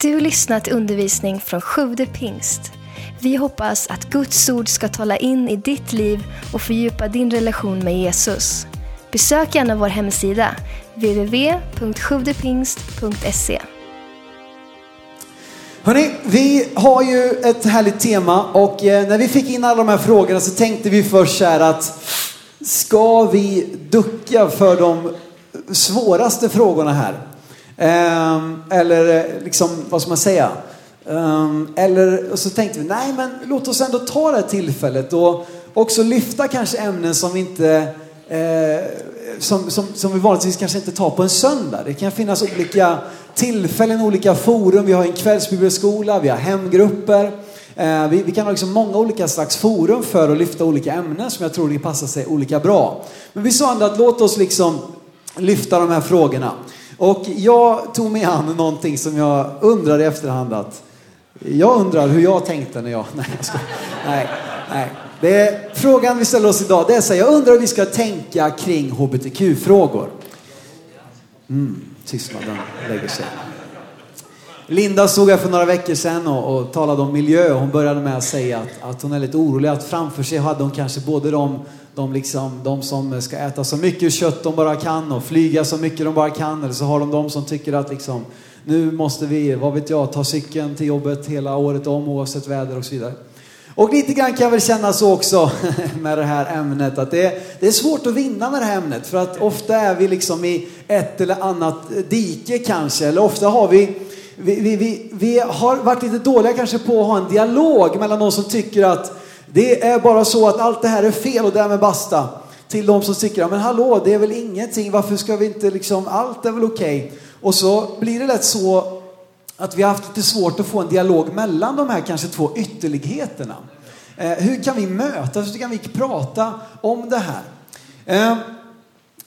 Du lyssnat till undervisning från Sjude pingst. Vi hoppas att Guds ord ska tala in i ditt liv och fördjupa din relation med Jesus. Besök gärna vår hemsida, www.sjuvdepingst.se. Hörrni, vi har ju ett härligt tema och eh, när vi fick in alla de här frågorna så tänkte vi först så här att ska vi ducka för de svåraste frågorna här? Ehm, eller eh, liksom, vad ska man säga? Ehm, eller och så tänkte vi, nej men låt oss ändå ta det här tillfället och också lyfta kanske ämnen som vi inte eh, som, som, som vi vanligtvis kanske inte tar på en söndag. Det kan finnas olika tillfällen, olika forum. Vi har en kvällsbibelskola, vi har hemgrupper. Eh, vi, vi, kan ha liksom många olika slags forum för att lyfta olika ämnen som jag tror ni passar sig olika bra. Men vi sa ändå att låt oss liksom lyfta de här frågorna. Och jag tog mig an någonting som jag undrar i efterhand att jag undrar hur jag tänkte när jag... Nej, jag ska, nej, nej. Det är, frågan vi ställer oss idag det är så här, jag undrar hur vi ska tänka kring hbtq-frågor. Mm, tystnaden lägger sig. Linda stod här för några veckor sedan och, och talade om miljö. och Hon började med att säga att, att hon är lite orolig att framför sig hade hon kanske både de, de, liksom, de som ska äta så mycket kött de bara kan och flyga så mycket de bara kan. Eller så har de de som tycker att liksom, nu måste vi, vad vet jag, ta cykeln till jobbet hela året om oavsett väder och så vidare. Och lite grann kan jag väl känna så också med det här ämnet att det är, det är svårt att vinna med det här ämnet för att ofta är vi liksom i ett eller annat dike kanske eller ofta har vi vi, vi, vi, vi har varit lite dåliga kanske på att ha en dialog mellan de som tycker att det är bara så att allt det här är fel och därmed basta. Till de som tycker, men hallå, det är väl ingenting, varför ska vi inte liksom, allt är väl okej. Okay. Och så blir det lätt så att vi har haft lite svårt att få en dialog mellan de här kanske två ytterligheterna. Eh, hur kan vi mötas? Hur kan vi prata om det här? Eh,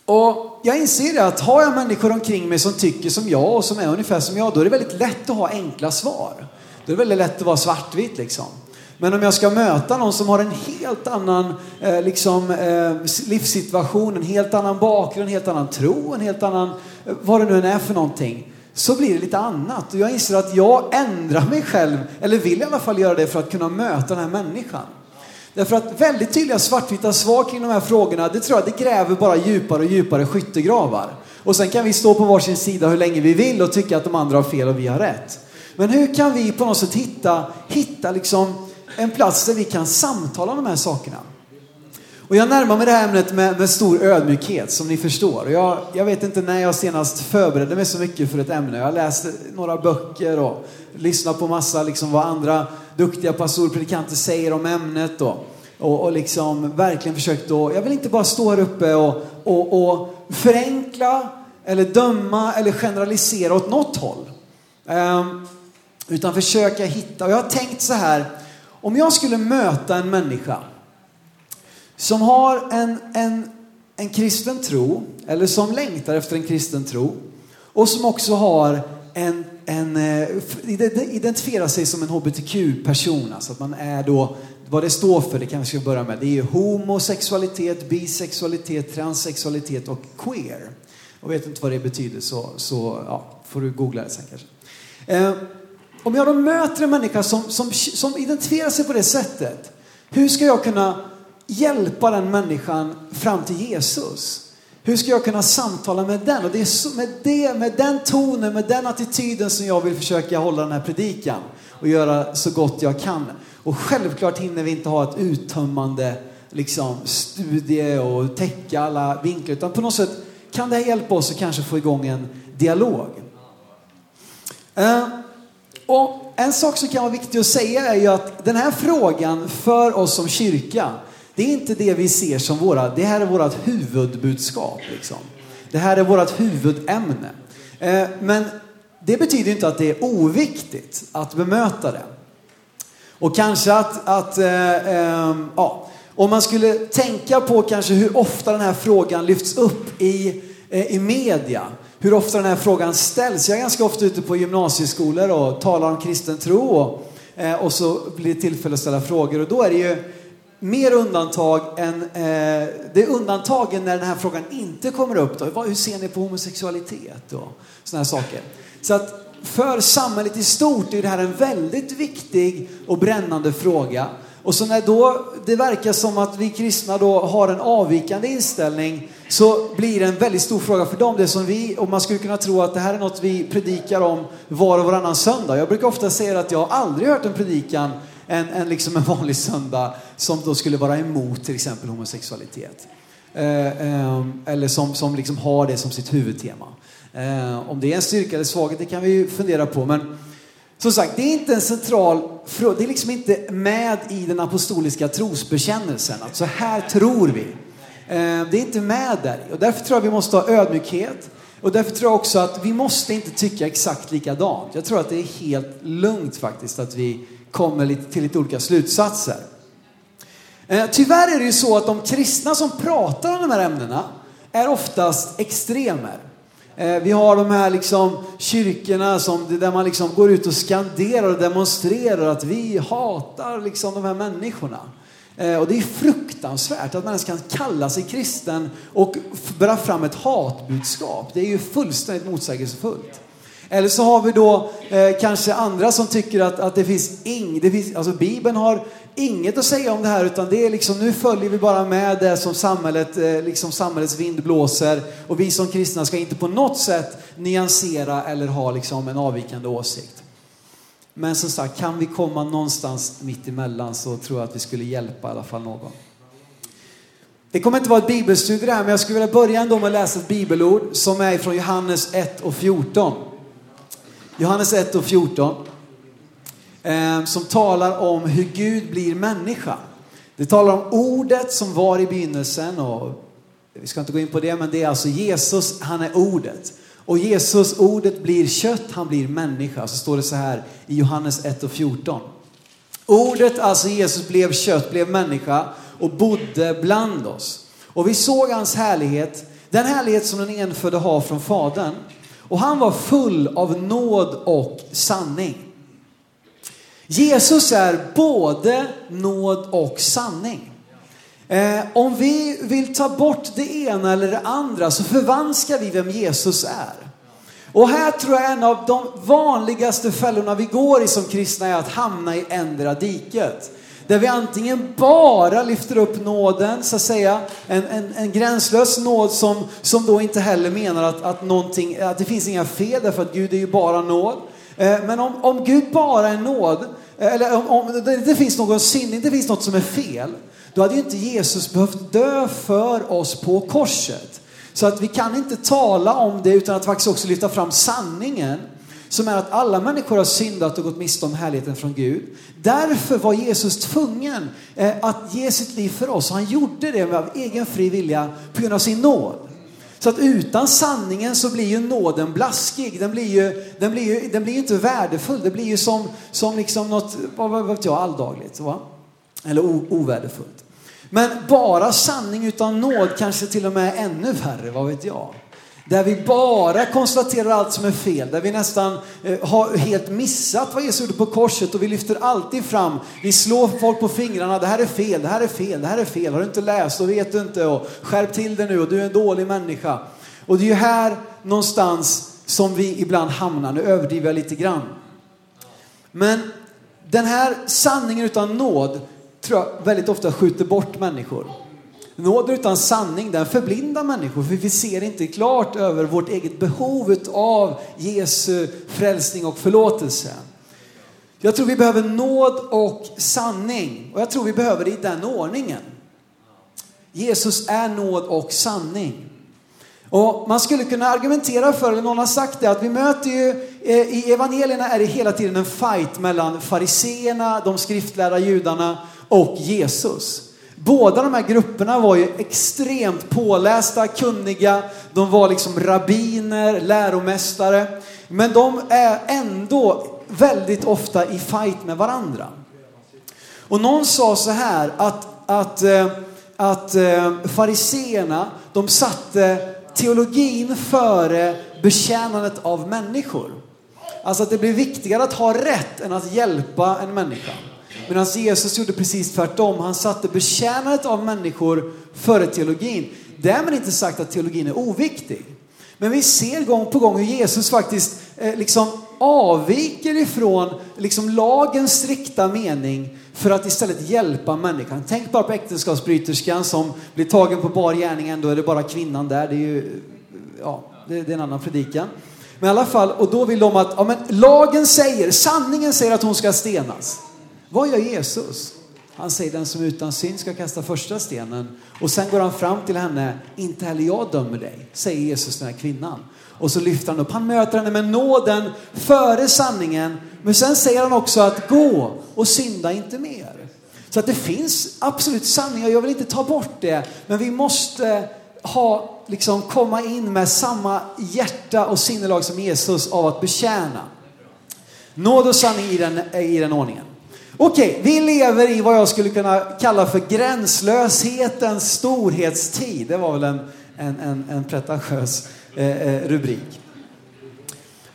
och jag inser att har jag människor omkring mig som tycker som jag och som är ungefär som jag, då är det väldigt lätt att ha enkla svar. Då är det väldigt lätt att vara svartvit liksom. Men om jag ska möta någon som har en helt annan eh, liksom, eh, livssituation, en helt annan bakgrund, en helt annan tro, en helt annan, eh, vad det nu än är för någonting, så blir det lite annat. Och jag inser att jag ändrar mig själv, eller vill i alla fall göra det för att kunna möta den här människan. Därför att väldigt tydliga svartvita svar kring de här frågorna, det tror jag, det gräver bara djupare och djupare skyttegravar. Och sen kan vi stå på varsin sida hur länge vi vill och tycka att de andra har fel och vi har rätt. Men hur kan vi på något sätt hitta, hitta liksom en plats där vi kan samtala om de här sakerna? Och jag närmar mig det här ämnet med, med stor ödmjukhet, som ni förstår. Jag, jag vet inte när jag senast förberedde mig så mycket för ett ämne. Jag har läst några böcker och lyssnat på massa liksom vad andra duktiga pastorer predikanter säger om ämnet. Och, och, och liksom verkligen försökt att, jag vill inte bara stå här uppe och, och, och förenkla eller döma eller generalisera åt något håll. Um, utan försöka hitta, och jag har tänkt så här, om jag skulle möta en människa som har en, en, en kristen tro, eller som längtar efter en kristen tro, och som också har en, en eh, identifierar sig som en hbtq-person, alltså att man är då, vad det står för, det kanske vi ska börja med, det är homosexualitet, bisexualitet, transsexualitet och queer. Och vet inte vad det betyder så, så ja, får du googla det sen kanske. Eh, om jag då möter en människa som, som, som identifierar sig på det sättet, hur ska jag kunna hjälpa den människan fram till Jesus? Hur ska jag kunna samtala med den? Och det är med, det, med den tonen, med den attityden som jag vill försöka hålla den här predikan och göra så gott jag kan. Och självklart hinner vi inte ha ett uttömmande liksom, studie och täcka alla vinklar, utan på något sätt kan det här hjälpa oss att kanske få igång en dialog. Eh, och en sak som kan vara viktig att säga är ju att den här frågan för oss som kyrka, det är inte det vi ser som våra, det här är vårt huvudbudskap. Liksom. Det här är vårt huvudämne. Eh, men det betyder inte att det är oviktigt att bemöta det. Och kanske att, att eh, eh, ja, om man skulle tänka på kanske hur ofta den här frågan lyfts upp i, eh, i media, hur ofta den här frågan ställs. Jag är ganska ofta ute på gymnasieskolor och talar om kristen tro och, eh, och så blir det tillfälle att ställa frågor och då är det ju mer undantag än... Eh, det är undantagen när den här frågan inte kommer upp. Då. Hur ser ni på homosexualitet och sådana här saker? Så att för samhället i stort är det här en väldigt viktig och brännande fråga. Och så när då det verkar som att vi kristna då har en avvikande inställning så blir det en väldigt stor fråga för dem. Det som vi, och man skulle kunna tro att det här är något vi predikar om var och varannan söndag. Jag brukar ofta säga att jag har aldrig hört en predikan en, en, liksom en vanlig söndag som då skulle vara emot till exempel homosexualitet. Eh, eh, eller som, som liksom har det som sitt huvudtema. Eh, om det är en styrka eller svaghet, det kan vi ju fundera på. Men som sagt, det är inte en central fråga. Det är liksom inte med i den apostoliska trosbekännelsen. Att så här tror vi. Eh, det är inte med där. Och därför tror jag vi måste ha ödmjukhet. Och därför tror jag också att vi måste inte tycka exakt likadant. Jag tror att det är helt lugnt faktiskt att vi kommer till lite olika slutsatser. Eh, tyvärr är det ju så att de kristna som pratar om de här ämnena är oftast extremer. Eh, vi har de här liksom kyrkorna som, där man liksom går ut och skanderar och demonstrerar att vi hatar liksom de här människorna. Eh, och det är fruktansvärt att man ens kan kalla sig kristen och bära fram ett hatbudskap. Det är ju fullständigt motsägelsefullt. Eller så har vi då eh, kanske andra som tycker att, att det finns inget, alltså Bibeln har inget att säga om det här utan det är liksom, nu följer vi bara med det som samhället, eh, liksom samhällets vind blåser och vi som kristna ska inte på något sätt nyansera eller ha liksom en avvikande åsikt. Men som sagt, kan vi komma någonstans mitt emellan så tror jag att vi skulle hjälpa i alla fall någon. Det kommer inte vara ett bibelstudie det här, men jag skulle vilja börja ändå med att läsa ett bibelord som är från Johannes 1 och 14. Johannes 1 och 14. Eh, som talar om hur Gud blir människa. Det talar om ordet som var i begynnelsen och vi ska inte gå in på det, men det är alltså Jesus, han är ordet. Och Jesus, ordet blir kött, han blir människa. Så står det så här i Johannes 1 och 14. Ordet, alltså Jesus, blev kött, blev människa och bodde bland oss. Och vi såg hans härlighet, den härlighet som den enfödde har från Fadern. Och han var full av nåd och sanning. Jesus är både nåd och sanning. Eh, om vi vill ta bort det ena eller det andra så förvanskar vi vem Jesus är. Och här tror jag en av de vanligaste fällorna vi går i som kristna är att hamna i ändra diket. Där vi antingen bara lyfter upp nåden, så att säga, en, en, en gränslös nåd som, som då inte heller menar att, att, att det finns inga fel därför att Gud är ju bara nåd. Eh, men om, om Gud bara är nåd, eh, eller om, om det inte finns någon synd, inte finns något som är fel, då hade ju inte Jesus behövt dö för oss på korset. Så att vi kan inte tala om det utan att faktiskt också lyfta fram sanningen som är att alla människor har syndat och gått miste om härligheten från Gud. Därför var Jesus tvungen eh, att ge sitt liv för oss han gjorde det av egen fri vilja på grund av sin nåd. Så att utan sanningen så blir ju nåden blaskig. Den blir ju, den blir ju, den blir ju inte värdefull. Det blir ju som, som liksom något, vad vet jag, alldagligt. Va? Eller o, ovärdefullt. Men bara sanning utan nåd kanske till och med är ännu värre, vad vet jag. Där vi bara konstaterar allt som är fel, där vi nästan eh, har helt missat vad Jesus gjorde på korset och vi lyfter alltid fram, vi slår folk på fingrarna, det här är fel, det här är fel, det här är fel, har du inte läst och vet du inte och skärp till dig nu och du är en dålig människa. Och det är ju här någonstans som vi ibland hamnar, nu överdriver jag lite grann. Men den här sanningen utan nåd tror jag väldigt ofta skjuter bort människor. Nåd utan sanning, den förblindar människor för vi ser inte klart över vårt eget behov av Jesu frälsning och förlåtelse. Jag tror vi behöver nåd och sanning och jag tror vi behöver det i den ordningen. Jesus är nåd och sanning. Och man skulle kunna argumentera för, eller någon har sagt det, att vi möter ju, eh, i evangelierna är det hela tiden en fight mellan fariseerna, de skriftlärda judarna och Jesus. Båda de här grupperna var ju extremt pålästa, kunniga, de var liksom rabbiner, läromästare. Men de är ändå väldigt ofta i fight med varandra. Och någon sa så här att, att, eh, att eh, fariseerna, de satte teologin före betjänandet av människor. Alltså att det blir viktigare att ha rätt än att hjälpa en människa. Medan Jesus gjorde precis tvärtom. Han satte betjänandet av människor före teologin. Därmed inte sagt att teologin är oviktig. Men vi ser gång på gång hur Jesus faktiskt eh, liksom avviker ifrån liksom lagens strikta mening för att istället hjälpa människan. Tänk bara på äktenskapsbryterskan som blir tagen på bar gärning, ändå är det bara kvinnan där. Det är ju, ja, det, det är en annan predikan. Men i alla fall, och då vill de att, ja men lagen säger, sanningen säger att hon ska stenas. Vad gör Jesus? Han säger den som utan synd ska kasta första stenen. Och sen går han fram till henne, inte heller jag dömer dig, säger Jesus till den här kvinnan. Och så lyfter han upp, han möter henne med nåden före sanningen. Men sen säger han också att gå och synda inte mer. Så att det finns absolut sanningar, jag vill inte ta bort det. Men vi måste ha, liksom komma in med samma hjärta och sinnelag som Jesus av att betjäna. Nåd och sanning i den, i den ordningen. Okej, vi lever i vad jag skulle kunna kalla för gränslöshetens storhetstid. Det var väl en, en, en, en pretentiös eh, eh, rubrik.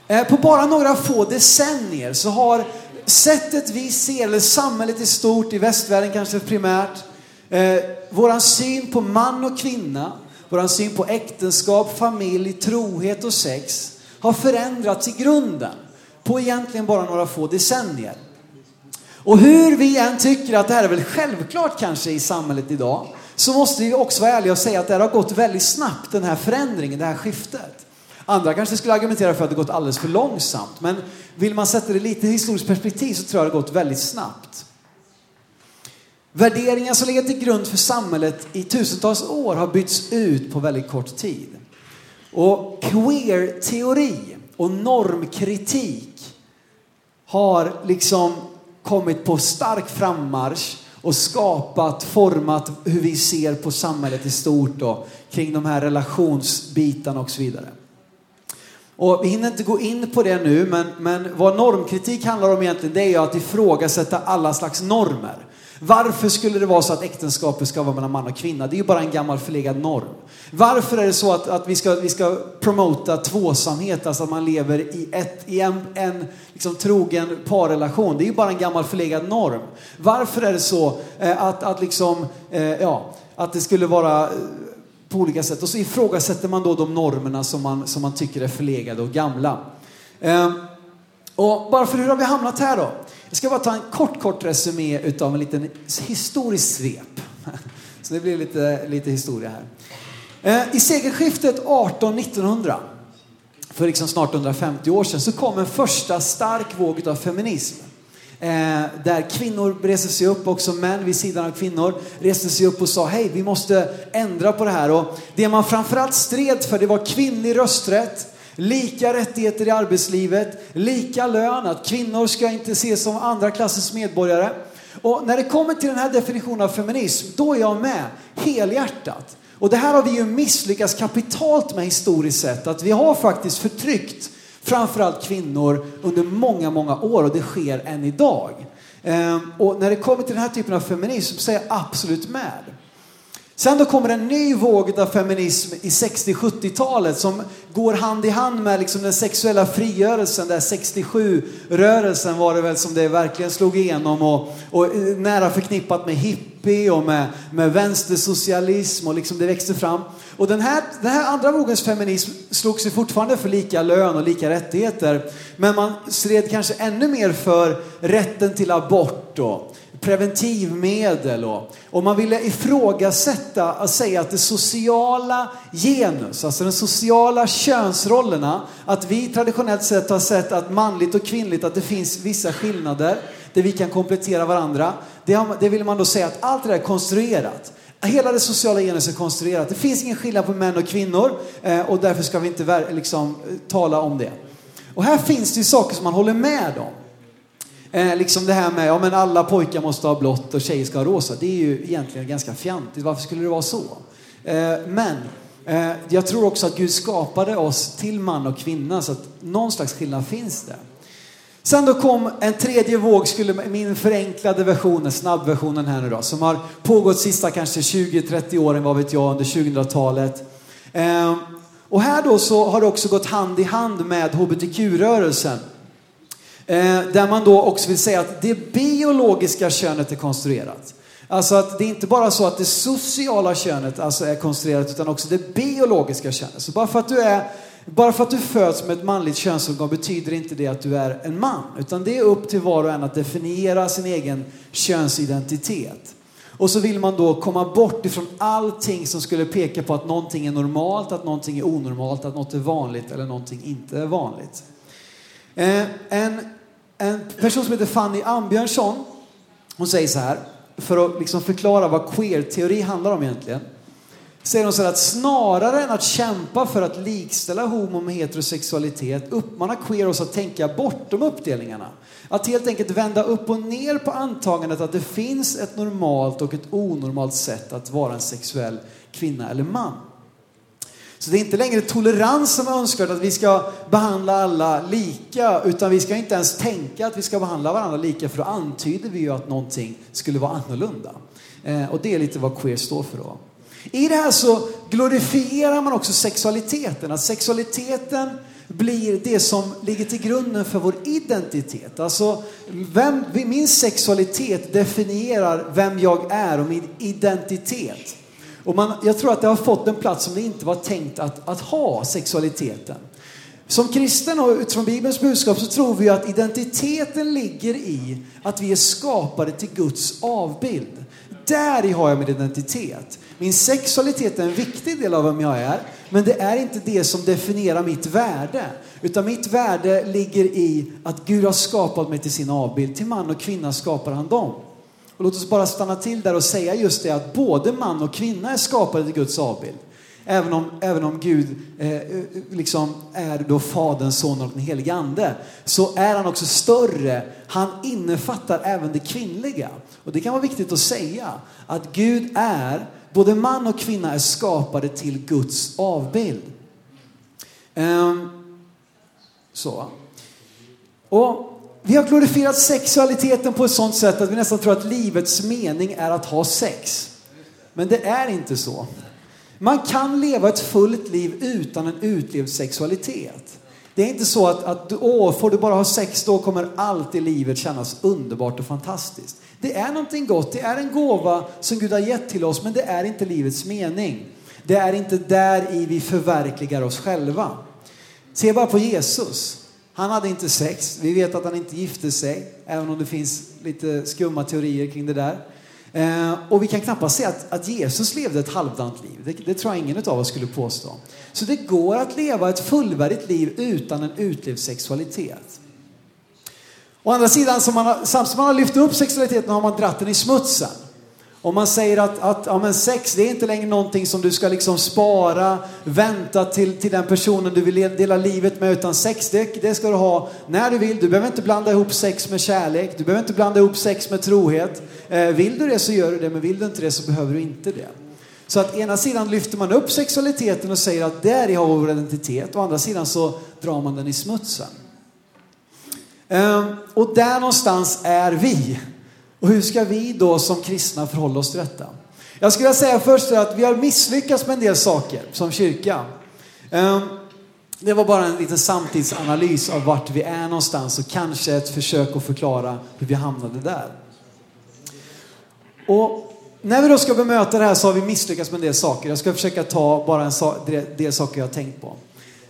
Eh, på bara några få decennier så har sättet vi ser, eller samhället i stort, i västvärlden kanske primärt, eh, våran syn på man och kvinna, våran syn på äktenskap, familj, trohet och sex har förändrats i grunden på egentligen bara några få decennier. Och hur vi än tycker att det här är väl självklart kanske i samhället idag, så måste vi också vara ärliga och säga att det här har gått väldigt snabbt, den här förändringen, det här skiftet. Andra kanske skulle argumentera för att det gått alldeles för långsamt, men vill man sätta det lite i historiskt perspektiv så tror jag det har gått väldigt snabbt. Värderingar som legat till grund för samhället i tusentals år har bytts ut på väldigt kort tid. Och queer-teori och normkritik har liksom kommit på stark frammarsch och skapat, format hur vi ser på samhället i stort och kring de här relationsbitarna och så vidare. Och vi hinner inte gå in på det nu, men, men vad normkritik handlar om egentligen, det är ju att ifrågasätta alla slags normer. Varför skulle det vara så att äktenskapet ska vara mellan man och kvinna? Det är ju bara en gammal förlegad norm. Varför är det så att, att vi, ska, vi ska promota tvåsamhet, alltså att man lever i, ett, i en, en liksom, trogen parrelation? Det är ju bara en gammal förlegad norm. Varför är det så eh, att, att, liksom, eh, ja, att det skulle vara eh, på olika sätt? Och så ifrågasätter man då de normerna som man, som man tycker är förlegade och gamla. Eh, och varför, hur har vi hamnat här då? Jag ska bara ta en kort, kort resumé utav en liten historisk svep. Så det blir lite, lite historia här. Eh, I segelskiftet 18-1900, för liksom snart 150 år sedan, så kom en första stark våg av feminism. Eh, där kvinnor reste sig upp, också män vid sidan av kvinnor, reste sig upp och sa hej, vi måste ändra på det här. Och det man framförallt stred för, det var kvinnlig rösträtt, Lika rättigheter i arbetslivet, lika lön, att kvinnor ska inte ses som andra klassens medborgare. Och när det kommer till den här definitionen av feminism, då är jag med helhjärtat. Och det här har vi ju misslyckats kapitalt med historiskt sett, att vi har faktiskt förtryckt framförallt kvinnor under många, många år och det sker än idag. Ehm, och när det kommer till den här typen av feminism så är jag absolut med. Sen då kommer en ny våg av feminism i 60-70-talet som går hand i hand med liksom den sexuella frigörelsen. Där 67-rörelsen var det väl som det verkligen slog igenom och, och nära förknippat med hippie och med, med vänstersocialism och liksom det växte fram. Och den här, den här andra vågens feminism slog sig fortfarande för lika lön och lika rättigheter. Men man stred kanske ännu mer för rätten till abort och preventivmedel och, och man ville ifrågasätta och säga att det sociala genus, alltså de sociala könsrollerna, att vi traditionellt sett har sett att manligt och kvinnligt, att det finns vissa skillnader där vi kan komplettera varandra. Det, har, det vill man då säga att allt det där är konstruerat. Hela det sociala genus är konstruerat. Det finns ingen skillnad på män och kvinnor eh, och därför ska vi inte liksom, eh, tala om det. Och här finns det ju saker som man håller med om. Eh, liksom det här med, ja men alla pojkar måste ha blått och tjejer ska ha rosa. Det är ju egentligen ganska fjantigt. Varför skulle det vara så? Eh, men eh, jag tror också att Gud skapade oss till man och kvinna så att någon slags skillnad finns det. Sen då kom en tredje våg, skulle, min förenklade version, snabbversionen här nu då, som har pågått sista kanske 20-30 åren, vad vet jag, under 2000-talet. Eh, och här då så har det också gått hand i hand med hbtq-rörelsen. Eh, där man då också vill säga att det biologiska könet är konstruerat. Alltså att det är inte bara så att det sociala könet alltså är konstruerat utan också det biologiska könet. Så bara för att du är bara för att du föds med ett manligt könsorgan betyder inte det att du är en man. Utan det är upp till var och en att definiera sin egen könsidentitet. Och så vill man då komma bort ifrån allting som skulle peka på att någonting är normalt, att någonting är onormalt, att något är vanligt eller någonting inte är vanligt. Eh, en, en person som heter Fanny Ambjörnsson, hon säger så här, för att liksom förklara vad queer-teori handlar om egentligen. Säger hon så här att snarare än att kämpa för att likställa homo med heterosexualitet uppmanar queer oss att tänka bortom uppdelningarna. Att helt enkelt vända upp och ner på antagandet att det finns ett normalt och ett onormalt sätt att vara en sexuell kvinna eller man. Så det är inte längre tolerans som är önskvärt, att vi ska behandla alla lika, utan vi ska inte ens tänka att vi ska behandla varandra lika, för då antyder vi ju att någonting skulle vara annorlunda. Eh, och det är lite vad queer står för då. I det här så glorifierar man också sexualiteten, att sexualiteten blir det som ligger till grunden för vår identitet. Alltså, vem, min sexualitet definierar vem jag är och min identitet. Och man, jag tror att det har fått en plats som det inte var tänkt att, att ha, sexualiteten. Som kristen och utifrån Bibelns budskap så tror vi att identiteten ligger i att vi är skapade till Guds avbild. Där i har jag min identitet. Min sexualitet är en viktig del av vem jag är, men det är inte det som definierar mitt värde. Utan mitt värde ligger i att Gud har skapat mig till sin avbild. Till man och kvinna skapar han dem. Och låt oss bara stanna till där och säga just det att både man och kvinna är skapade till Guds avbild. Även om, även om Gud eh, eh liksom är då Fadern, Sonen och den helige Ande så är han också större. Han innefattar även det kvinnliga. Och det kan vara viktigt att säga att Gud är, både man och kvinna är skapade till Guds avbild. Um, så. Och vi har glorifierat sexualiteten på ett sånt sätt att vi nästan tror att livets mening är att ha sex. Men det är inte så. Man kan leva ett fullt liv utan en utlevd sexualitet. Det är inte så att, att åh, får du bara ha sex då kommer allt i livet kännas underbart och fantastiskt. Det är någonting gott, det är en gåva som Gud har gett till oss, men det är inte livets mening. Det är inte där i vi förverkligar oss själva. Se bara på Jesus. Han hade inte sex. Vi vet att han inte gifte sig, även om det finns lite skumma teorier kring det där. Eh, och vi kan knappast säga att, att Jesus levde ett halvdant liv. Det, det, tror jag ingen av oss skulle påstå. Så det går att leva ett fullvärdigt liv utan en utlevd sexualitet. Å andra sidan, som man har, samtidigt som man har lyft upp sexualiteten har man dratt den i smutsen. Om man säger att, att ja, men sex det är inte längre någonting som du ska liksom spara, vänta till, till den personen du vill dela livet med. Utan sex det, det ska du ha när du vill. Du behöver inte blanda ihop sex med kärlek. Du behöver inte blanda ihop sex med trohet. Eh, vill du det så gör du det, men vill du inte det så behöver du inte det. Så att ena sidan lyfter man upp sexualiteten och säger att där har vi vår identitet. Å andra sidan så drar man den i smutsen. Eh, och där någonstans är vi. Och hur ska vi då som kristna förhålla oss till detta? Jag skulle säga först att vi har misslyckats med en del saker som kyrka. Ehm, det var bara en liten samtidsanalys av vart vi är någonstans och kanske ett försök att förklara hur vi hamnade där. Och när vi då ska bemöta det här så har vi misslyckats med en del saker. Jag ska försöka ta bara en del saker jag har tänkt på.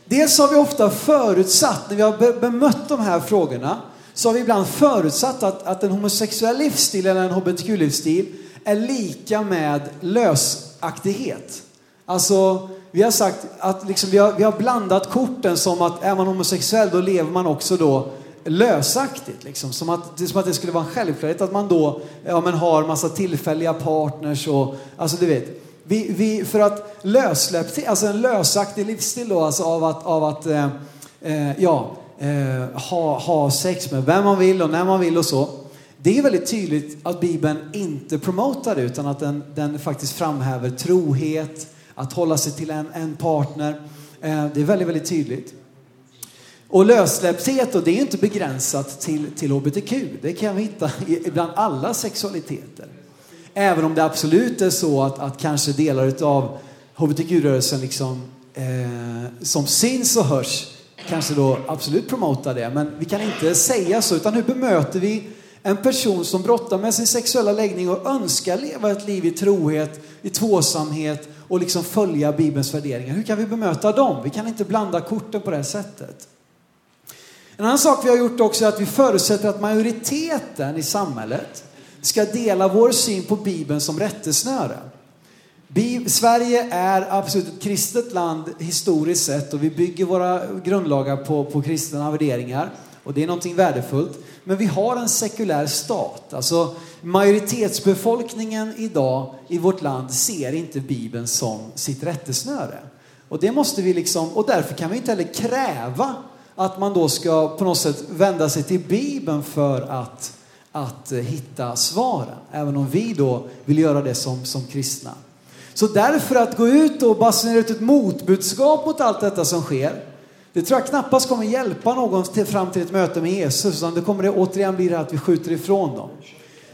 Dels har vi ofta förutsatt, när vi har bemött de här frågorna, så har vi ibland förutsatt att, att en homosexuell livsstil eller en hbtq-livsstil är lika med lösaktighet. Alltså, vi har sagt att liksom, vi, har, vi har blandat korten som att är man homosexuell då lever man också då lösaktigt. Liksom. Som, att, det, som att det skulle vara en självklarhet att man då ja, men har massa tillfälliga partners och alltså du vet. Vi, vi, för att lössläppt, alltså en lösaktig livsstil då, alltså av att, av att eh, eh, ja, eh, ha, ha sex med vem man vill och när man vill och så. Det är väldigt tydligt att Bibeln inte promotar det utan att den, den faktiskt framhäver trohet, att hålla sig till en, en partner. Eh, det är väldigt, väldigt tydligt. Och lössläppthet då, det är inte begränsat till, till hbtq. Det kan vi hitta bland alla sexualiteter. Även om det absolut är så att, att kanske delar av hbtq-rörelsen liksom, eh, som syns och hörs kanske då absolut promota det. Men vi kan inte säga så, utan hur bemöter vi en person som brottar med sin sexuella läggning och önskar leva ett liv i trohet, i tvåsamhet och liksom följa Bibelns värderingar. Hur kan vi bemöta dem? Vi kan inte blanda korten på det här sättet. En annan sak vi har gjort också är att vi förutsätter att majoriteten i samhället ska dela vår syn på Bibeln som rättesnöre. Sverige är absolut ett kristet land historiskt sett och vi bygger våra grundlagar på, på kristna värderingar. Och det är någonting värdefullt. Men vi har en sekulär stat. Alltså majoritetsbefolkningen idag i vårt land ser inte Bibeln som sitt rättesnöre. Och det måste vi liksom, och därför kan vi inte heller kräva att man då ska på något sätt vända sig till Bibeln för att, att hitta svaren. Även om vi då vill göra det som, som kristna. Så därför att gå ut och basunera ut ett motbudskap mot allt detta som sker, det tror jag knappast kommer hjälpa någon till, fram till ett möte med Jesus, utan det kommer det återigen bli det att vi skjuter ifrån dem.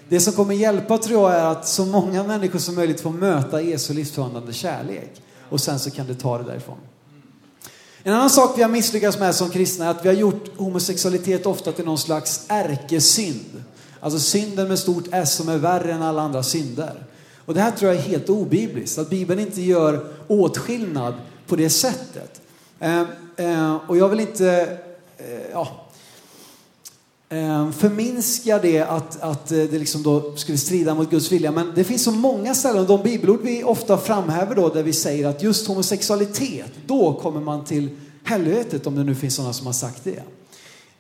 Det som kommer hjälpa tror jag är att så många människor som möjligt får möta Jesu livsförvandlande kärlek. Och sen så kan det ta det därifrån. En annan sak vi har misslyckats med som kristna är att vi har gjort homosexualitet ofta till någon slags ärkesynd. Alltså synden med stort S som är värre än alla andra synder. Och det här tror jag är helt obibliskt, att Bibeln inte gör åtskillnad på det sättet. Eh, eh, och jag vill inte eh, ja, eh, förminska det att, att eh, det liksom då skulle strida mot Guds vilja. Men det finns så många ställen, de bibelord vi ofta framhäver då, där vi säger att just homosexualitet, då kommer man till helvetet, om det nu finns sådana som har sagt det.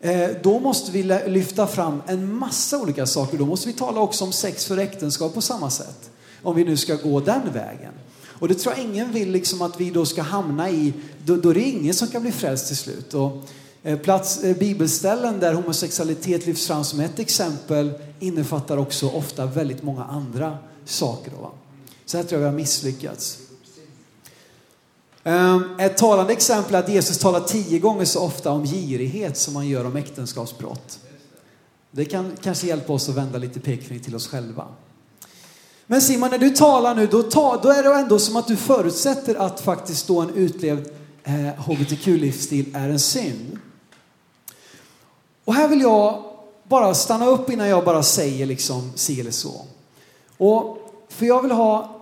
Eh, då måste vi lyfta fram en massa olika saker. Då måste vi tala också om sex för äktenskap på samma sätt om vi nu ska gå den vägen. Och det tror jag ingen vill liksom att vi då ska hamna i, då, då är det ingen som kan bli frälst till slut. Och, eh, plats, eh, bibelställen där homosexualitet lyfts fram som ett exempel innefattar också ofta väldigt många andra saker. Då, Så här tror jag vi har misslyckats. Ehm, ett talande exempel är att Jesus talar tio gånger så ofta om girighet som man gör om äktenskapsbrott. Det kan kanske hjälpa oss att vända lite pekfingret till oss själva. Men Simon, när du talar nu, då, ta, då är det ändå som att du förutsätter att faktiskt då en utlevd eh, hbtq-livsstil är en synd. Och här vill jag bara stanna upp innan jag bara säger liksom si eller så. Och för jag vill ha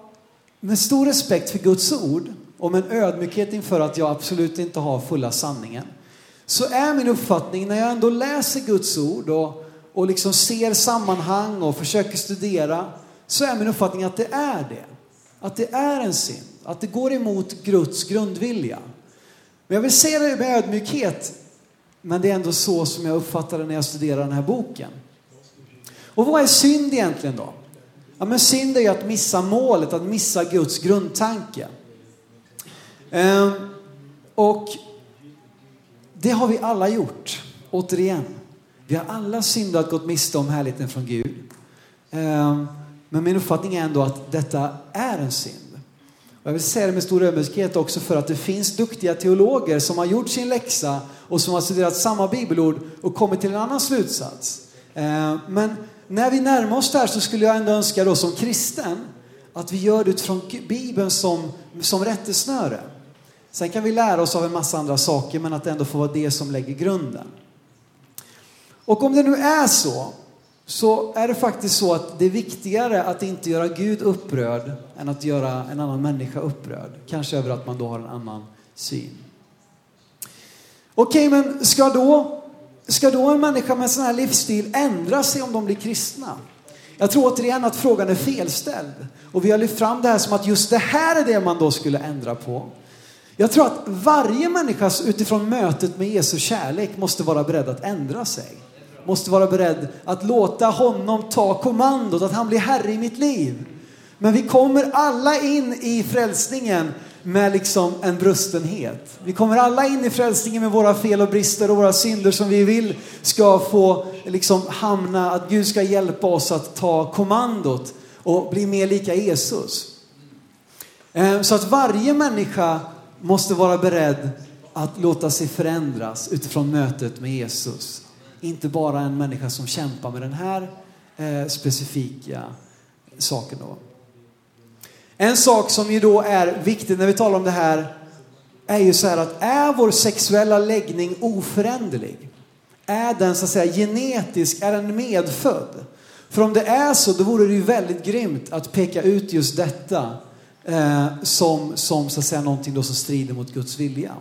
med stor respekt för Guds ord och med en ödmjukhet inför att jag absolut inte har fulla sanningen. Så är min uppfattning när jag ändå läser Guds ord och, och liksom ser sammanhang och försöker studera så är min uppfattning att det är det. Att det är en synd. Att det går emot Guds grundvilja. Men jag vill säga det med ödmjukhet. Men det är ändå så som jag uppfattar det när jag studerar den här boken. Och vad är synd egentligen då? Ja, men synd är ju att missa målet, att missa Guds grundtanke. Ehm, och det har vi alla gjort, återigen. Vi har alla syndat, gått miste om härligheten från Gud. Ehm, men min uppfattning är ändå att detta är en synd. Och jag vill säga det med stor ödmjukhet också för att det finns duktiga teologer som har gjort sin läxa och som har studerat samma bibelord och kommit till en annan slutsats. Eh, men när vi närmar oss det här så skulle jag ändå önska då som kristen att vi gör det utifrån Bibeln som, som rättesnöre. Sen kan vi lära oss av en massa andra saker men att det ändå får vara det som lägger grunden. Och om det nu är så så är det faktiskt så att det är viktigare att inte göra Gud upprörd än att göra en annan människa upprörd. Kanske över att man då har en annan syn. Okej, men ska då, ska då en människa med sån här livsstil ändra sig om de blir kristna? Jag tror återigen att frågan är felställd. Och vi har lyft fram det här som att just det här är det man då skulle ändra på. Jag tror att varje människa utifrån mötet med Jesu kärlek måste vara beredd att ändra sig måste vara beredd att låta honom ta kommandot, att han blir herre i mitt liv. Men vi kommer alla in i frälsningen med liksom en brustenhet. Vi kommer alla in i frälsningen med våra fel och brister och våra synder som vi vill ska få liksom hamna, att Gud ska hjälpa oss att ta kommandot och bli mer lika Jesus. Ehm, så att varje människa måste vara beredd att låta sig förändras utifrån mötet med Jesus. Inte bara en människa som kämpar med den här eh, specifika saken. Då. En sak som ju då är viktig när vi talar om det här är ju så här att är vår sexuella läggning oföränderlig? är den så att säga genetisk, är den medfödd? För om det är så, då vore det ju väldigt grymt att peka ut just detta eh, som, som så att säga någonting då som strider mot Guds vilja.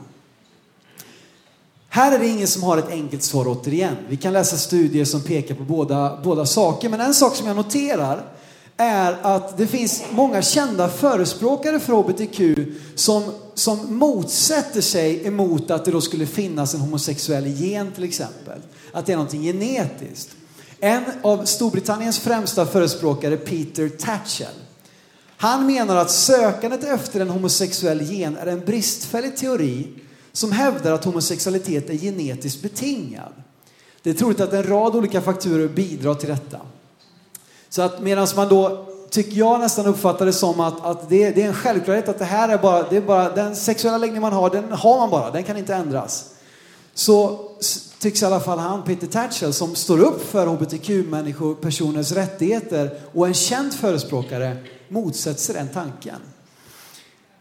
Här är det ingen som har ett enkelt svar återigen. Vi kan läsa studier som pekar på båda, båda saker. Men en sak som jag noterar är att det finns många kända förespråkare för HBTQ som, som motsätter sig emot att det då skulle finnas en homosexuell gen till exempel. Att det är någonting genetiskt. En av Storbritanniens främsta förespråkare, Peter Tatchell, han menar att sökandet efter en homosexuell gen är en bristfällig teori som hävdar att homosexualitet är genetiskt betingad. Det är troligt att en rad olika faktorer bidrar till detta. Så att medan man då, tycker jag nästan uppfattar det som att, att det, det, är en självklarhet att det här är bara, det är bara, den sexuella läggning man har, den har man bara, den kan inte ändras. Så tycks i alla fall han, Peter Thatchell, som står upp för hbtq-människor, personers rättigheter och en känd förespråkare, motsätter sig den tanken.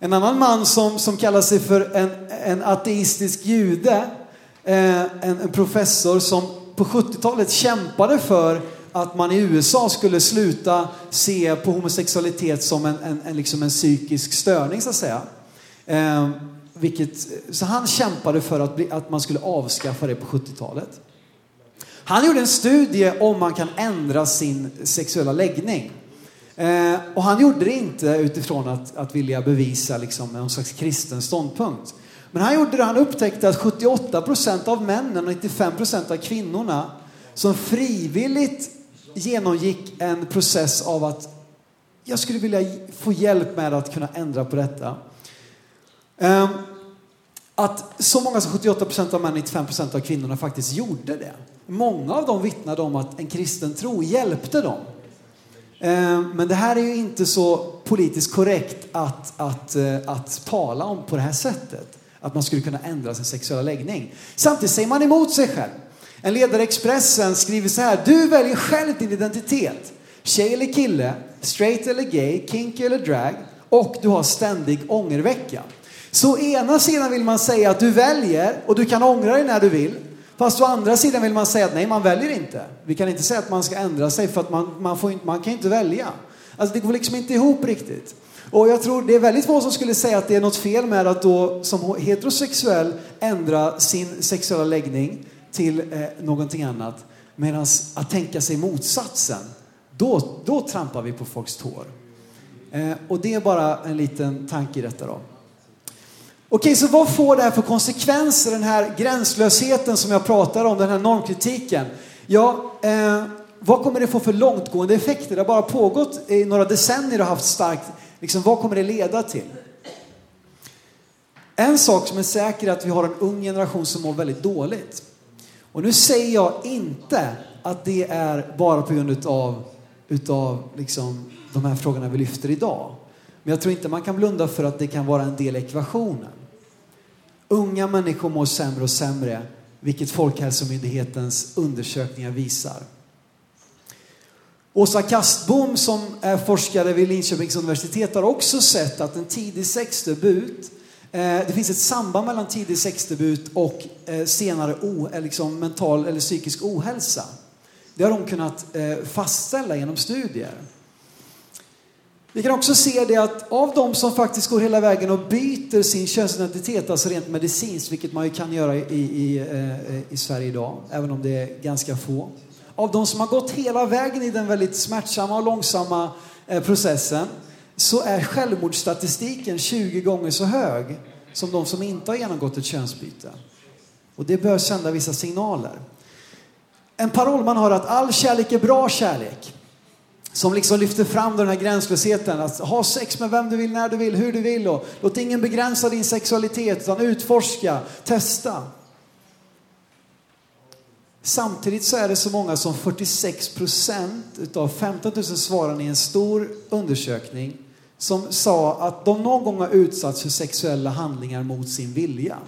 En annan man som, som kallar sig för en, en ateistisk jude, eh, en, en professor som på 70-talet kämpade för att man i USA skulle sluta se på homosexualitet som en, en, en, liksom en psykisk störning så att säga. Eh, vilket, så han kämpade för att, bli, att man skulle avskaffa det på 70-talet. Han gjorde en studie om man kan ändra sin sexuella läggning. Eh, och han gjorde det inte utifrån att, att vilja bevisa liksom, någon slags kristen ståndpunkt. Men han gjorde det, han upptäckte att 78 procent av männen och 95 procent av kvinnorna som frivilligt genomgick en process av att jag skulle vilja få hjälp med att kunna ändra på detta. Eh, att så många som 78 procent av männen och 95 procent av kvinnorna faktiskt gjorde det. Många av dem vittnade om att en kristen tro hjälpte dem. Eh, men det här är ju inte så politiskt korrekt att, att, eh, att tala om på det här sättet. Att man skulle kunna ändra sin sexuella läggning. Samtidigt säger man emot sig själv. En ledare i Expressen skriver så här. Du väljer själv din identitet. Tjej eller kille, straight eller gay, kinky eller drag. Och du har ständig ångervecka. Så å ena sidan vill man säga att du väljer och du kan ångra dig när du vill. Fast å andra sidan vill man säga att nej, man väljer inte. Vi kan inte säga att man ska ändra sig för att man, man, får inte, man kan inte välja. Alltså det går liksom inte ihop riktigt. Och jag tror det är väldigt få som skulle säga att det är något fel med att då som heterosexuell ändra sin sexuella läggning till eh, någonting annat. Medan att tänka sig motsatsen, då, då trampar vi på folks tår. Eh, och det är bara en liten tanke i detta då. Okej, så vad får det här för konsekvenser, den här gränslösheten som jag pratar om, den här normkritiken? Ja, eh, vad kommer det få för långtgående effekter? Det har bara pågått i några decennier och haft starkt, liksom, vad kommer det leda till? En sak som är säker är att vi har en ung generation som mår väldigt dåligt. Och nu säger jag inte att det är bara på grund utav, utav liksom, de här frågorna vi lyfter idag. Men jag tror inte man kan blunda för att det kan vara en del i ekvationen. Unga människor mår sämre och sämre, vilket Folkhälsomyndighetens undersökningar visar. Åsa Kastbom som är forskare vid Linköpings universitet har också sett att en tidig sexdebut eh, det finns ett samband mellan tidig sexdebut och eh, senare o, eh, liksom mental eller psykisk ohälsa. Det har de kunnat eh, fastställa genom studier. Vi kan också se det att av de som faktiskt går hela vägen och byter sin könsidentitet, alltså rent medicinskt, vilket man ju kan göra i, i, eh, i Sverige idag, även om det är ganska få. Av de som har gått hela vägen i den väldigt smärtsamma och långsamma eh, processen så är självmordsstatistiken 20 gånger så hög som de som inte har genomgått ett könsbyte. Och det bör sända vissa signaler. En paroll man har är att all kärlek är bra kärlek som liksom lyfter fram den här gränslösheten. Att ha sex med vem du vill, när du vill, hur du vill. Och låt ingen begränsa din sexualitet, utan utforska, testa. Samtidigt så är det så många som 46 procent utav 15 000 svarande i en stor undersökning som sa att de någon gång har utsatts för sexuella handlingar mot sin vilja.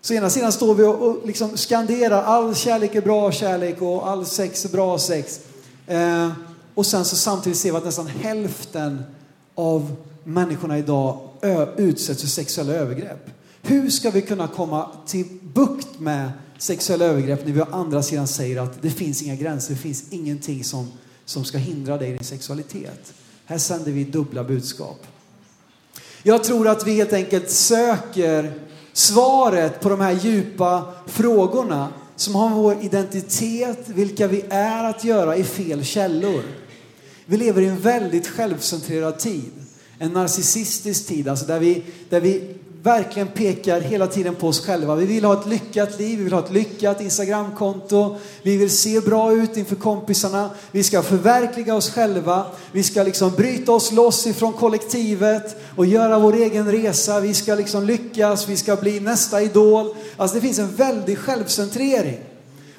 Så ena sidan står vi och, liksom skanderar all kärlek är bra kärlek och all sex är bra sex. Eh, och sen så samtidigt ser vi att nästan hälften av människorna idag utsätts för sexuella övergrepp. Hur ska vi kunna komma till bukt med sexuella övergrepp när vi å andra sidan säger att det finns inga gränser, det finns ingenting som, som ska hindra dig i din sexualitet. Här sänder vi dubbla budskap. Jag tror att vi helt enkelt söker svaret på de här djupa frågorna som har med vår identitet, vilka vi är att göra i fel källor. Vi lever i en väldigt självcentrerad tid. En narcissistisk tid, alltså där vi, där vi verkligen pekar hela tiden på oss själva. Vi vill ha ett lyckat liv, vi vill ha ett lyckat Instagramkonto, vi vill se bra ut inför kompisarna, vi ska förverkliga oss själva, vi ska liksom bryta oss loss ifrån kollektivet och göra vår egen resa, vi ska liksom lyckas, vi ska bli nästa idol. Alltså det finns en väldig självcentrering.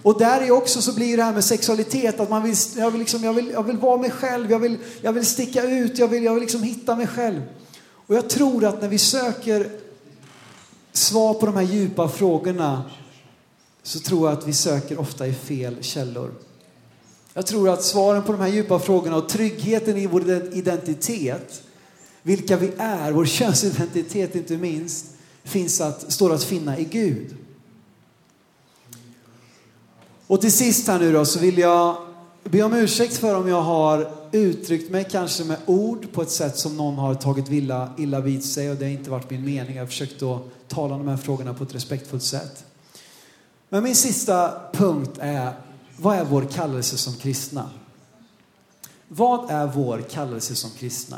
Och där är också så blir det här med sexualitet att man vill, jag vill, liksom, jag vill, jag vill vara mig själv, jag vill, jag vill sticka ut, jag vill, jag vill liksom hitta mig själv. Och jag tror att när vi söker svar på de här djupa frågorna så tror jag att vi söker ofta i fel källor. Jag tror att svaren på de här djupa frågorna och tryggheten i vår identitet, vilka vi är, vår könsidentitet inte minst, finns att, står att finna i Gud. Och till sist här nu då så vill jag be om ursäkt för om jag har uttryckt mig kanske med ord på ett sätt som någon har tagit illa, illa vid sig och det har inte varit min mening. Jag har försökt att tala om de här frågorna på ett respektfullt sätt. Men min sista punkt är, vad är vår kallelse som kristna? Vad är vår kallelse som kristna?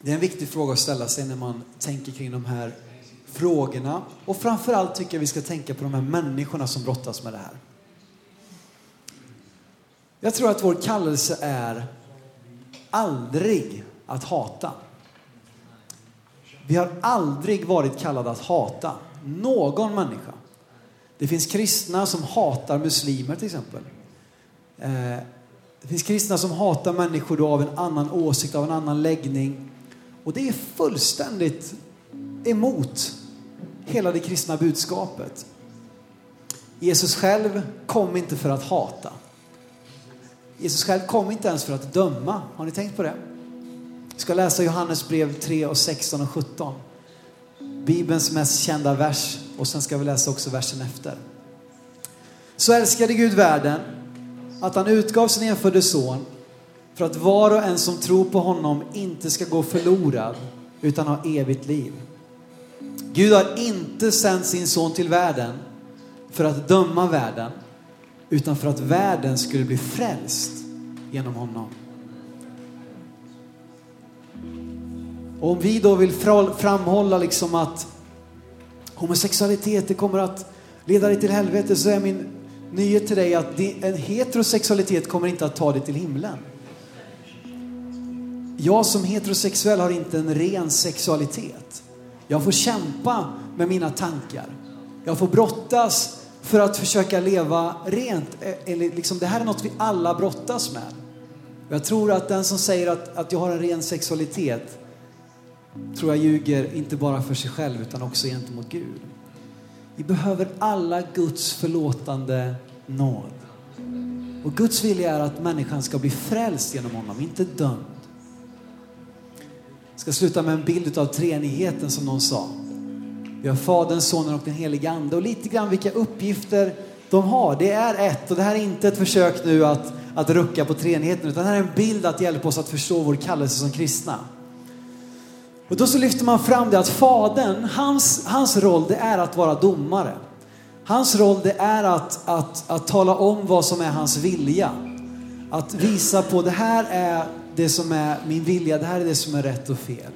Det är en viktig fråga att ställa sig när man tänker kring de här frågorna. Och framförallt tycker jag vi ska tänka på de här människorna som brottas med det här. Jag tror att vår kallelse är aldrig att hata. Vi har aldrig varit kallade att hata någon människa. Det finns kristna som hatar muslimer till exempel. Eh, det finns kristna som hatar människor då av en annan åsikt, av en annan läggning. Och det är fullständigt emot hela det kristna budskapet. Jesus själv kom inte för att hata. Jesus själv kom inte ens för att döma. Har ni tänkt på det? Vi ska läsa Johannes brev 3 och 16 och 17. Bibelns mest kända vers och sen ska vi läsa också versen efter. Så älskade Gud världen att han utgav sin enfödde son för att var och en som tror på honom inte ska gå förlorad utan ha evigt liv. Gud har inte sänt sin son till världen för att döma världen, utan för att världen skulle bli frälst genom honom. Och om vi då vill framhålla liksom att homosexualitet det kommer att leda dig till helvete så är min nyhet till dig att en heterosexualitet kommer inte att ta dig till himlen. Jag som heterosexuell har inte en ren sexualitet. Jag får kämpa med mina tankar. Jag får brottas för att försöka leva rent. Eh, Eller liksom, det här är något vi alla brottas med. Jag tror att den som säger att, att jag har en ren sexualitet tror jag ljuger inte bara för sig själv utan också gentemot Gud. Vi behöver alla Guds förlåtande nåd. Och Guds vilja är att människan ska bli frälst genom honom, inte dömd. Jag ska sluta med en bild av treenigheten som någon sa. Vi har Fadern, Sonen och den helige Ande och lite grann vilka uppgifter de har. Det är ett och det här är inte ett försök nu att, att rucka på treenigheten utan det här är en bild att hjälpa oss att förstå vår kallelse som kristna. Och då så lyfter man fram det att Fadern, hans, hans roll det är att vara domare. Hans roll det är att, att, att tala om vad som är hans vilja. Att visa på det här är det som är min vilja, det här är det som är rätt och fel.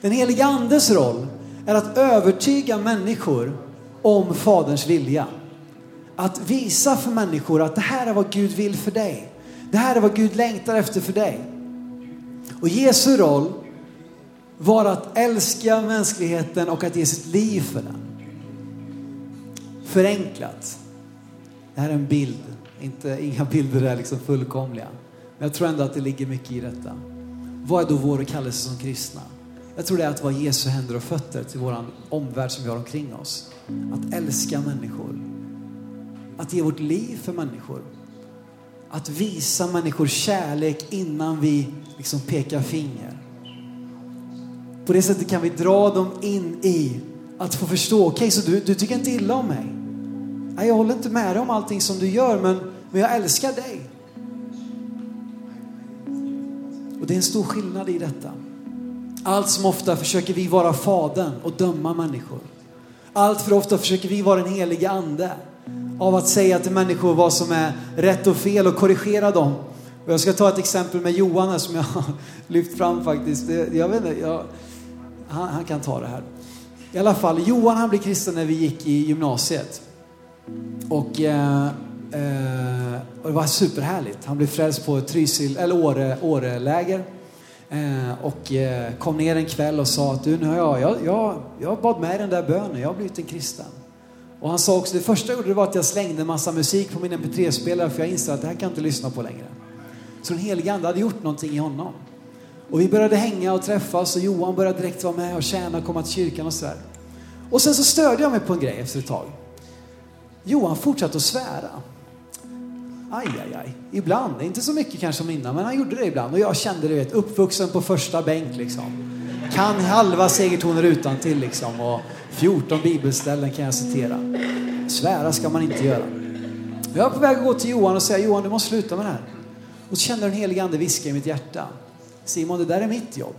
Den heliga Andes roll är att övertyga människor om Faderns vilja. Att visa för människor att det här är vad Gud vill för dig. Det här är vad Gud längtar efter för dig. Och Jesu roll var att älska mänskligheten och att ge sitt liv för den. Förenklat. Det här är en bild, inte, inga bilder är liksom fullkomliga. Men jag tror ändå att det ligger mycket i detta. Vad är då vår kallelse som kristna? Jag tror det är att vara Jesu händer och fötter till vår omvärld som vi har omkring oss. Att älska människor. Att ge vårt liv för människor. Att visa människor kärlek innan vi liksom pekar finger. På det sättet kan vi dra dem in i att få förstå, okej okay, så du, du tycker inte illa om mig? Nej, jag håller inte med dig om allting som du gör men, men jag älskar dig. Och det är en stor skillnad i detta. Allt som ofta försöker vi vara fadern och döma människor. Allt för ofta försöker vi vara den helige ande av att säga till människor vad som är rätt och fel och korrigera dem. Och jag ska ta ett exempel med Johan här som jag har lyft fram faktiskt. Jag vet inte, jag, han, han, kan ta det här. I alla fall, Johan han blev kristen när vi gick i gymnasiet. Och, eh, eh, och det var superhärligt. Han blev frälst på Trysil, eller Åre, Åreläger. Eh, och eh, kom ner en kväll och sa att du, nu har jag, jag, jag, jag bad med i den där bönen, jag har blivit en kristen. Och han sa också, det första jag gjorde var att jag slängde en massa musik på min mp3-spelare för jag insåg att det här kan jag inte lyssna på längre. Så den helige Ande hade gjort någonting i honom. Och vi började hänga och träffas och Johan började direkt vara med och tjäna och komma till kyrkan och sådär. Och sen så störde jag mig på en grej efter ett tag. Johan fortsatte att svära. Aj, aj, aj. Ibland, inte så mycket kanske som innan, men han gjorde det ibland. Och jag kände, du vet, uppvuxen på första bänk liksom. Kan halva segertoner utan till liksom. Och 14 bibelställen kan jag citera. Svära ska man inte göra. Jag var på väg att gå till Johan och säga, Johan du måste sluta med det här. Och så kände den helige ande viska i mitt hjärta. Simon, det där är mitt jobb.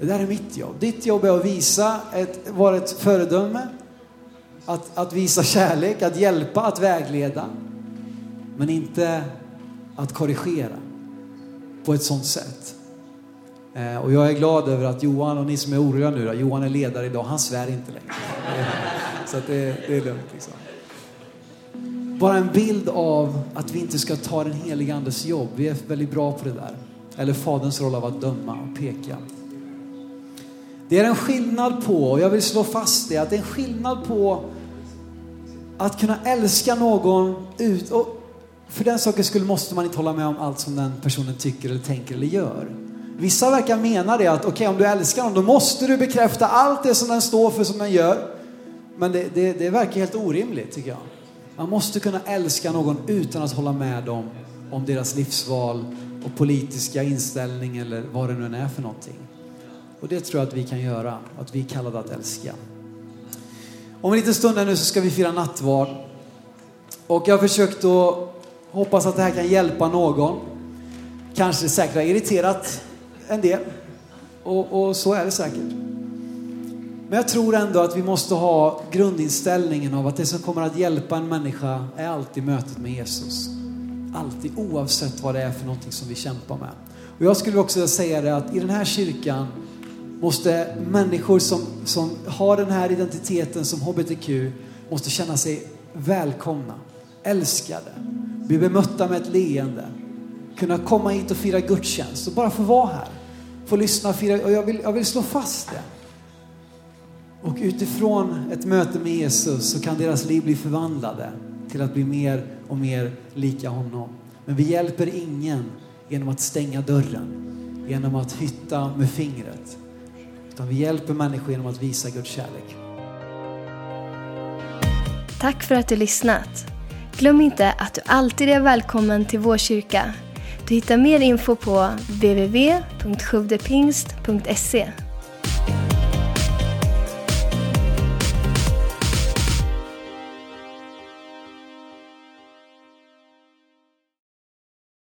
Det där är mitt jobb. Ditt jobb är att visa, ett, vara ett föredöme, att, att visa kärlek, att hjälpa, att vägleda. Men inte att korrigera på ett sånt sätt. Eh, och jag är glad över att Johan, och ni som är oroliga nu då, Johan är ledare idag, han svär inte längre. Så att det, det är lugnt liksom. Bara en bild av att vi inte ska ta den heliga Andes jobb. Vi är väldigt bra på det där. Eller Faderns roll av att döma och peka. Det är en skillnad på, och jag vill slå fast det, att det är en skillnad på att kunna älska någon ut, och för den sakens skull måste man inte hålla med om allt som den personen tycker eller tänker eller gör. Vissa verkar mena det att okej, okay, om du älskar någon, då måste du bekräfta allt det som den står för, som den gör. Men det, det, det verkar helt orimligt, tycker jag. Man måste kunna älska någon utan att hålla med dem om deras livsval och politiska inställning eller vad det nu än är för någonting. Och det tror jag att vi kan göra, att vi är kallade att älska. Om en liten stund här nu så ska vi fira nattvard. Och jag har försökt att hoppas att det här kan hjälpa någon. Kanske säkert har irriterat en del. Och, och så är det säkert. Men jag tror ändå att vi måste ha grundinställningen av att det som kommer att hjälpa en människa är alltid mötet med Jesus. Alltid, oavsett vad det är för någonting som vi kämpar med. Och jag skulle också säga det att i den här kyrkan måste människor som, som har den här identiteten som hbtq måste känna sig välkomna, älskade, bli bemötta med ett leende, kunna komma hit och fira gudstjänst och bara få vara här. Få lyssna och fira. Och jag vill, jag vill slå fast det. Och utifrån ett möte med Jesus så kan deras liv bli förvandlade till att bli mer och mer lika honom. Men vi hjälper ingen genom att stänga dörren, genom att hytta med fingret. Utan vi hjälper människor genom att visa Guds kärlek. Tack för att du lyssnat. Glöm inte att du alltid är välkommen till vår kyrka. Du hittar mer info på www.sjuvdepingst.se